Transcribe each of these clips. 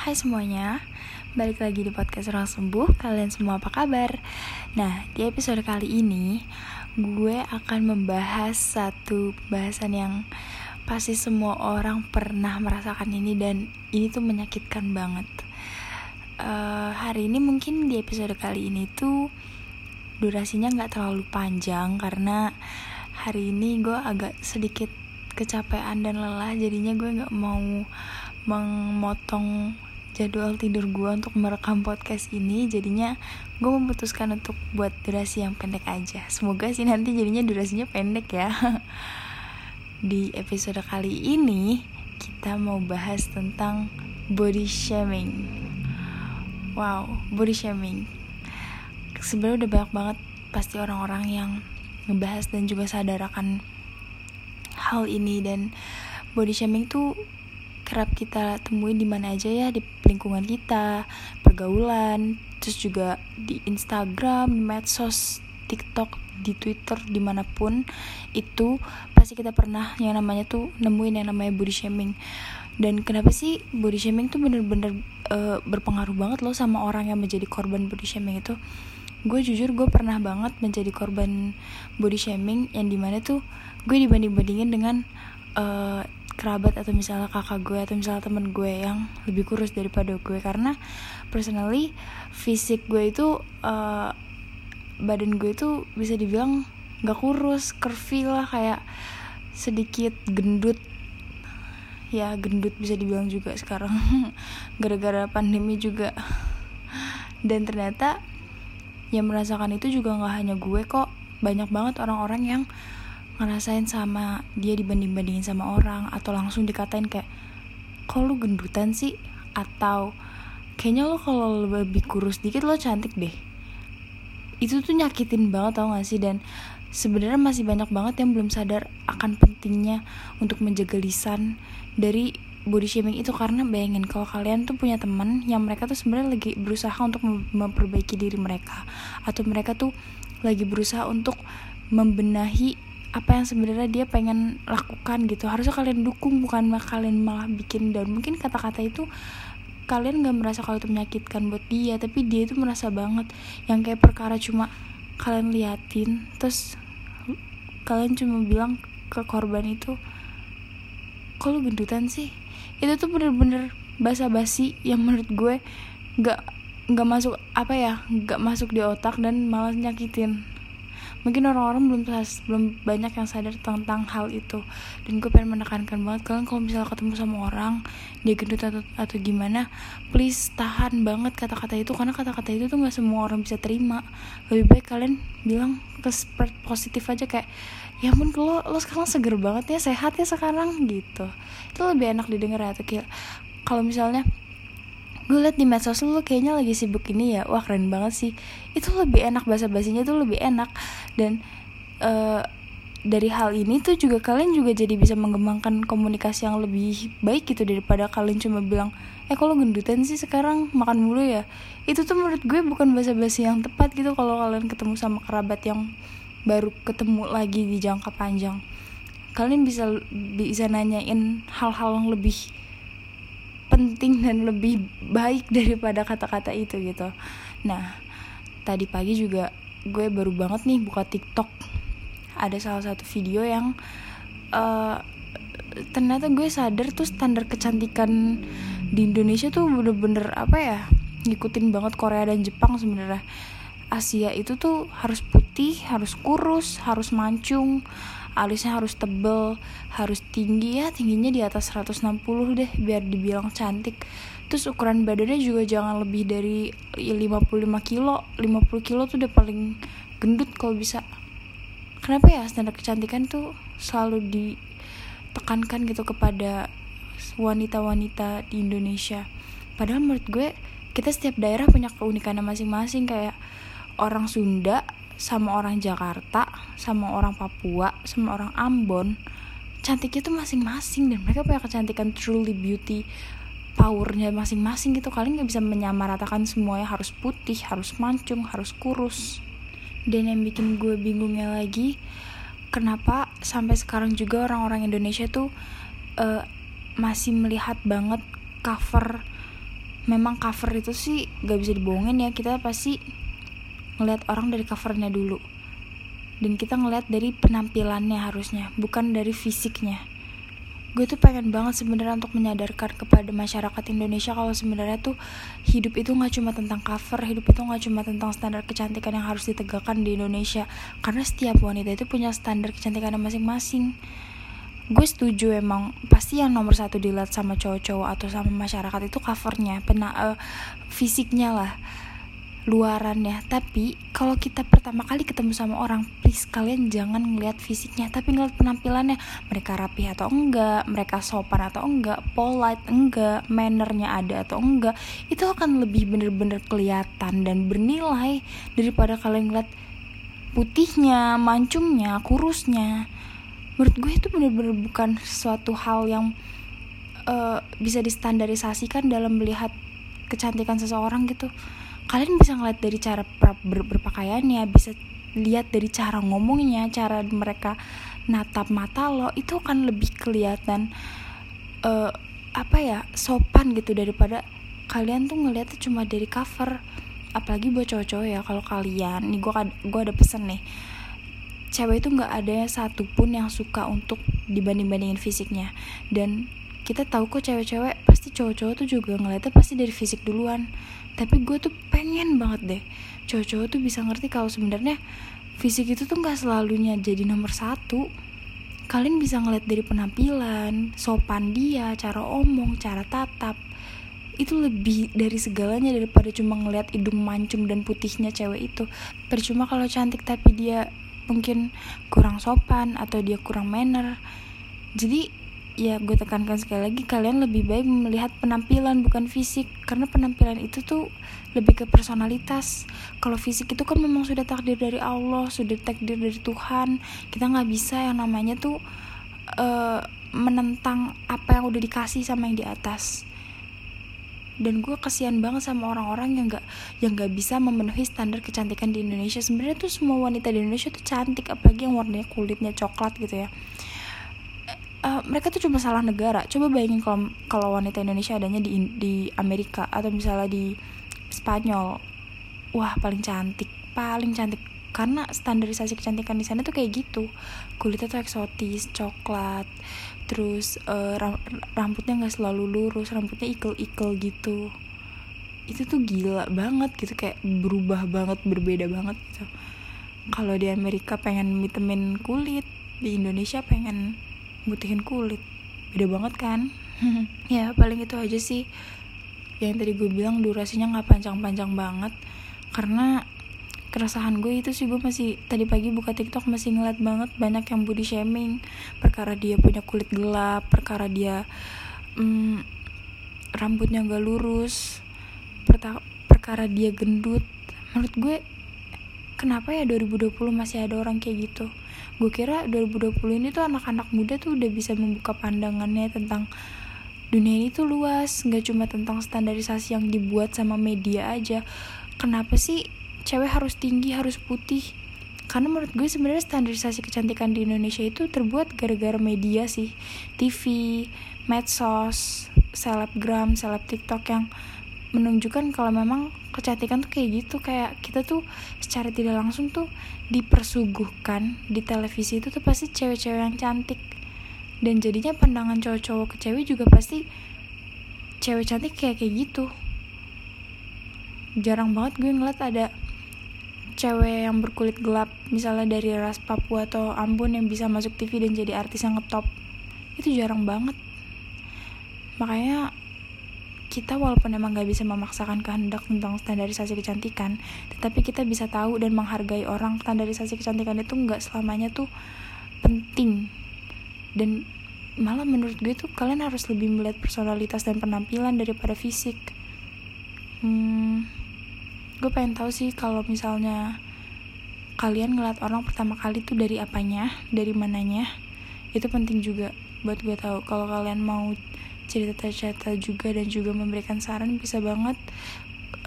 Hai semuanya, balik lagi di podcast Orang Sembuh Kalian semua apa kabar? Nah, di episode kali ini Gue akan membahas satu bahasan yang Pasti semua orang pernah merasakan ini Dan ini tuh menyakitkan banget uh, Hari ini mungkin di episode kali ini tuh Durasinya gak terlalu panjang Karena hari ini gue agak sedikit kecapean dan lelah Jadinya gue gak mau memotong jadwal tidur gue untuk merekam podcast ini jadinya gue memutuskan untuk buat durasi yang pendek aja. Semoga sih nanti jadinya durasinya pendek ya. Di episode kali ini kita mau bahas tentang body shaming. Wow body shaming. Sebenarnya udah banyak banget pasti orang-orang yang ngebahas dan juga sadar akan hal ini dan body shaming tuh kerap kita temuin di mana aja ya di lingkungan kita, pergaulan, terus juga di Instagram, medsos, TikTok, di Twitter, di mana pun itu pasti kita pernah yang namanya tuh nemuin yang namanya body shaming. Dan kenapa sih body shaming tuh bener-bener uh, berpengaruh banget loh sama orang yang menjadi korban body shaming itu? Gue jujur gue pernah banget menjadi korban body shaming yang di mana tuh gue dibanding-bandingin dengan uh, kerabat atau misalnya kakak gue atau misalnya temen gue yang lebih kurus daripada gue. Karena personally fisik gue itu uh, badan gue itu bisa dibilang gak kurus curvy lah kayak sedikit gendut. Ya gendut bisa dibilang juga sekarang. Gara-gara pandemi juga. Dan ternyata yang merasakan itu juga nggak hanya gue kok. Banyak banget orang-orang yang ngerasain sama dia dibanding-bandingin sama orang atau langsung dikatain kayak kok lu gendutan sih? Atau kayaknya lo kalau lebih kurus dikit lo cantik deh. Itu tuh nyakitin banget tau gak sih? Dan sebenarnya masih banyak banget yang belum sadar akan pentingnya untuk menjaga lisan dari body shaming itu. Karena bayangin kalau kalian tuh punya teman yang mereka tuh sebenarnya lagi berusaha untuk memperbaiki diri mereka. Atau mereka tuh lagi berusaha untuk membenahi apa yang sebenarnya dia pengen lakukan gitu. Harusnya kalian dukung bukan kalian malah bikin dan mungkin kata-kata itu kalian gak merasa kalau itu menyakitkan buat dia tapi dia itu merasa banget. Yang kayak perkara cuma kalian liatin terus kalian cuma bilang ke korban itu lu gendutan sih? Itu tuh bener-bener basa-basi yang menurut gue gak nggak masuk apa ya nggak masuk di otak dan malah nyakitin mungkin orang-orang belum belum banyak yang sadar tentang hal itu. Dan gue pengen menekankan banget kalian kalau misalnya ketemu sama orang dia gendut atau atau gimana please tahan banget kata-kata itu. Karena kata-kata itu tuh nggak semua orang bisa terima. Lebih baik kalian bilang ke positif aja kayak ya ampun lo lo sekarang seger banget ya sehat ya sekarang gitu. Itu lebih enak didengar kayak kalau misalnya gue liat di medsos lu kayaknya lagi sibuk ini ya. Wah keren banget sih. Itu lebih enak bahasa basinya tuh lebih enak. Dan uh, dari hal ini tuh juga kalian juga jadi bisa mengembangkan komunikasi yang lebih baik gitu daripada kalian cuma bilang eh kalau gendutan sih sekarang? Makan mulu ya? Itu tuh menurut gue bukan bahasa basi yang tepat gitu kalau kalian ketemu sama kerabat yang baru ketemu lagi di jangka panjang. Kalian bisa bisa nanyain hal-hal yang lebih penting dan lebih baik daripada kata-kata itu gitu. Nah tadi pagi juga gue baru banget nih buka TikTok. Ada salah satu video yang uh, ternyata gue sadar tuh standar kecantikan di Indonesia tuh bener-bener apa ya ngikutin banget Korea dan Jepang sebenarnya. Asia itu tuh harus putih harus kurus harus mancung alisnya harus tebel harus tinggi ya tingginya di atas 160 deh biar dibilang cantik. Terus ukuran badannya juga jangan lebih dari 55 kilo. 50 kilo tuh udah paling gendut kalau bisa. Kenapa ya standar kecantikan tuh selalu ditekankan gitu kepada wanita-wanita di Indonesia? Padahal menurut gue kita setiap daerah punya keunikannya masing-masing. Kayak orang Sunda sama orang Jakarta, sama orang Papua, sama orang Ambon, cantiknya tuh masing-masing dan mereka punya kecantikan truly beauty powernya masing-masing gitu. Kalian nggak bisa menyamaratakan semuanya harus putih harus mancung harus kurus. Dan yang bikin gue bingungnya lagi kenapa sampai sekarang juga orang-orang Indonesia tuh uh, masih melihat banget cover. Memang cover itu sih gak bisa dibohongin ya kita pasti ngeliat orang dari covernya dulu dan kita ngeliat dari penampilannya harusnya bukan dari fisiknya. Gue tuh pengen banget sebenarnya untuk menyadarkan kepada masyarakat Indonesia kalau sebenarnya tuh hidup itu nggak cuma tentang cover hidup itu nggak cuma tentang standar kecantikan yang harus ditegakkan di Indonesia. Karena setiap wanita itu punya standar kecantikan masing-masing. Gue setuju emang pasti yang nomor satu dilihat sama cowok-cowok atau sama masyarakat itu covernya pena uh, fisiknya lah luarannya. Tapi kalau kita pertama kali ketemu sama orang please kalian jangan ngeliat fisiknya tapi ngeliat penampilannya. Mereka rapi atau enggak mereka sopan atau enggak polite enggak mannernya ada atau enggak itu akan lebih bener-bener kelihatan dan bernilai daripada kalian ngeliat putihnya mancungnya kurusnya. Menurut gue itu bener-bener bukan suatu hal yang uh, bisa distandarisasikan dalam melihat kecantikan seseorang gitu kalian bisa ngeliat dari cara ber berpakaiannya bisa lihat dari cara ngomongnya cara mereka natap mata lo itu akan lebih kelihatan uh, apa ya sopan gitu daripada kalian tuh ngeliatnya cuma dari cover. Apalagi buat cowok-cowok ya kalau kalian nih gue gue ada pesen nih. Cewek itu nggak ada satupun yang suka untuk dibanding-bandingin fisiknya. Dan kita tahu kok cewek-cewek pasti cowok-cowok tuh juga ngeliatnya pasti dari fisik duluan. Tapi gue tuh pengen banget deh cowok-cowok tuh bisa ngerti kalau sebenarnya fisik itu tuh nggak selalunya jadi nomor satu. Kalian bisa ngeliat dari penampilan sopan dia cara omong cara tatap. Itu lebih dari segalanya daripada cuma ngeliat hidung mancung dan putihnya cewek itu. Percuma kalau cantik tapi dia mungkin kurang sopan atau dia kurang manner. Jadi ya gue tekankan sekali lagi kalian lebih baik melihat penampilan bukan fisik. Karena penampilan itu tuh lebih ke personalitas. Kalau fisik itu kan memang sudah takdir dari Allah sudah takdir dari Tuhan. Kita nggak bisa yang namanya tuh uh, menentang apa yang udah dikasih sama yang di atas. Dan gue kasihan banget sama orang-orang yang gak yang gak bisa memenuhi standar kecantikan di Indonesia. Sebenarnya tuh semua wanita di Indonesia tuh cantik apalagi yang warnanya kulitnya coklat gitu ya uh, mereka tuh cuma salah negara. Coba bayangin kalau kalau wanita Indonesia adanya di di Amerika atau misalnya di Spanyol. Wah paling cantik. Paling cantik. Karena standarisasi kecantikan di sana tuh kayak gitu. Kulitnya tuh eksotis coklat. Terus uh, rambutnya nggak selalu lurus. Rambutnya ikel-ikel gitu. Itu tuh gila banget gitu. Kayak berubah banget berbeda banget gitu. Kalau di Amerika pengen vitamin kulit di Indonesia pengen mutihin kulit. Beda banget kan? Ya paling itu aja sih. Yang tadi gue bilang durasinya nggak panjang-panjang banget. Karena keresahan gue itu sih gue masih tadi pagi buka TikTok masih ngeliat banget banyak yang body shaming. Perkara dia punya kulit gelap perkara dia hmm, rambutnya gak lurus perkara dia gendut. Menurut gue kenapa ya 2020 masih ada orang kayak gitu gue kira 2020 ini tuh anak-anak muda tuh udah bisa membuka pandangannya tentang dunia ini tuh luas nggak cuma tentang standarisasi yang dibuat sama media aja. Kenapa sih cewek harus tinggi harus putih? Karena menurut gue sebenarnya standarisasi kecantikan di Indonesia itu terbuat gara-gara media sih. TV medsos selebgram seleb TikTok yang menunjukkan kalau memang kecantikan tuh kayak gitu kayak kita tuh secara tidak langsung tuh dipersuguhkan di televisi itu tuh pasti cewek-cewek yang cantik. Dan jadinya pandangan cowok-cowok ke cewek juga pasti cewek cantik kayak kayak gitu. Jarang banget gue ngeliat ada cewek yang berkulit gelap misalnya dari ras Papua atau Ambon yang bisa masuk TV dan jadi artis yang ngetop. Itu jarang banget. Makanya kita walaupun emang gak bisa memaksakan kehendak tentang standarisasi kecantikan tetapi kita bisa tahu dan menghargai orang standarisasi kecantikan itu nggak selamanya tuh penting. Dan malah menurut gue tuh kalian harus lebih melihat personalitas dan penampilan daripada fisik. Hmm, gue pengen tahu sih kalau misalnya kalian ngeliat orang pertama kali tuh dari apanya dari mananya itu penting juga buat gue tahu. Kalau kalian mau cerita-cerita juga dan juga memberikan saran bisa banget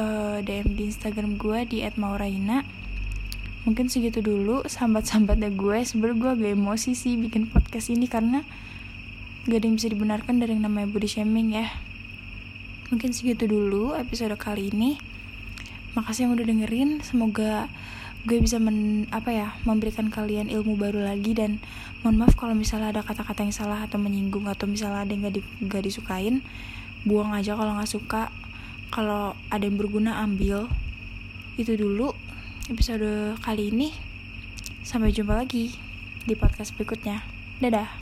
uh, eh, DM di Instagram gue di @mauraina. Mungkin segitu dulu sambat-sambatnya gue. Sebenernya gue agak emosi sih bikin podcast ini karena gak ada yang bisa dibenarkan dari yang namanya body shaming ya. Mungkin segitu dulu episode kali ini. Makasih yang udah dengerin. Semoga gue bisa men apa ya memberikan kalian ilmu baru lagi dan mohon maaf kalau misalnya ada kata-kata yang salah atau menyinggung atau misalnya ada yang gak, di, gak disukain buang aja kalau nggak suka. Kalau ada yang berguna ambil. Itu dulu episode kali ini. Sampai jumpa lagi di podcast berikutnya. Dadah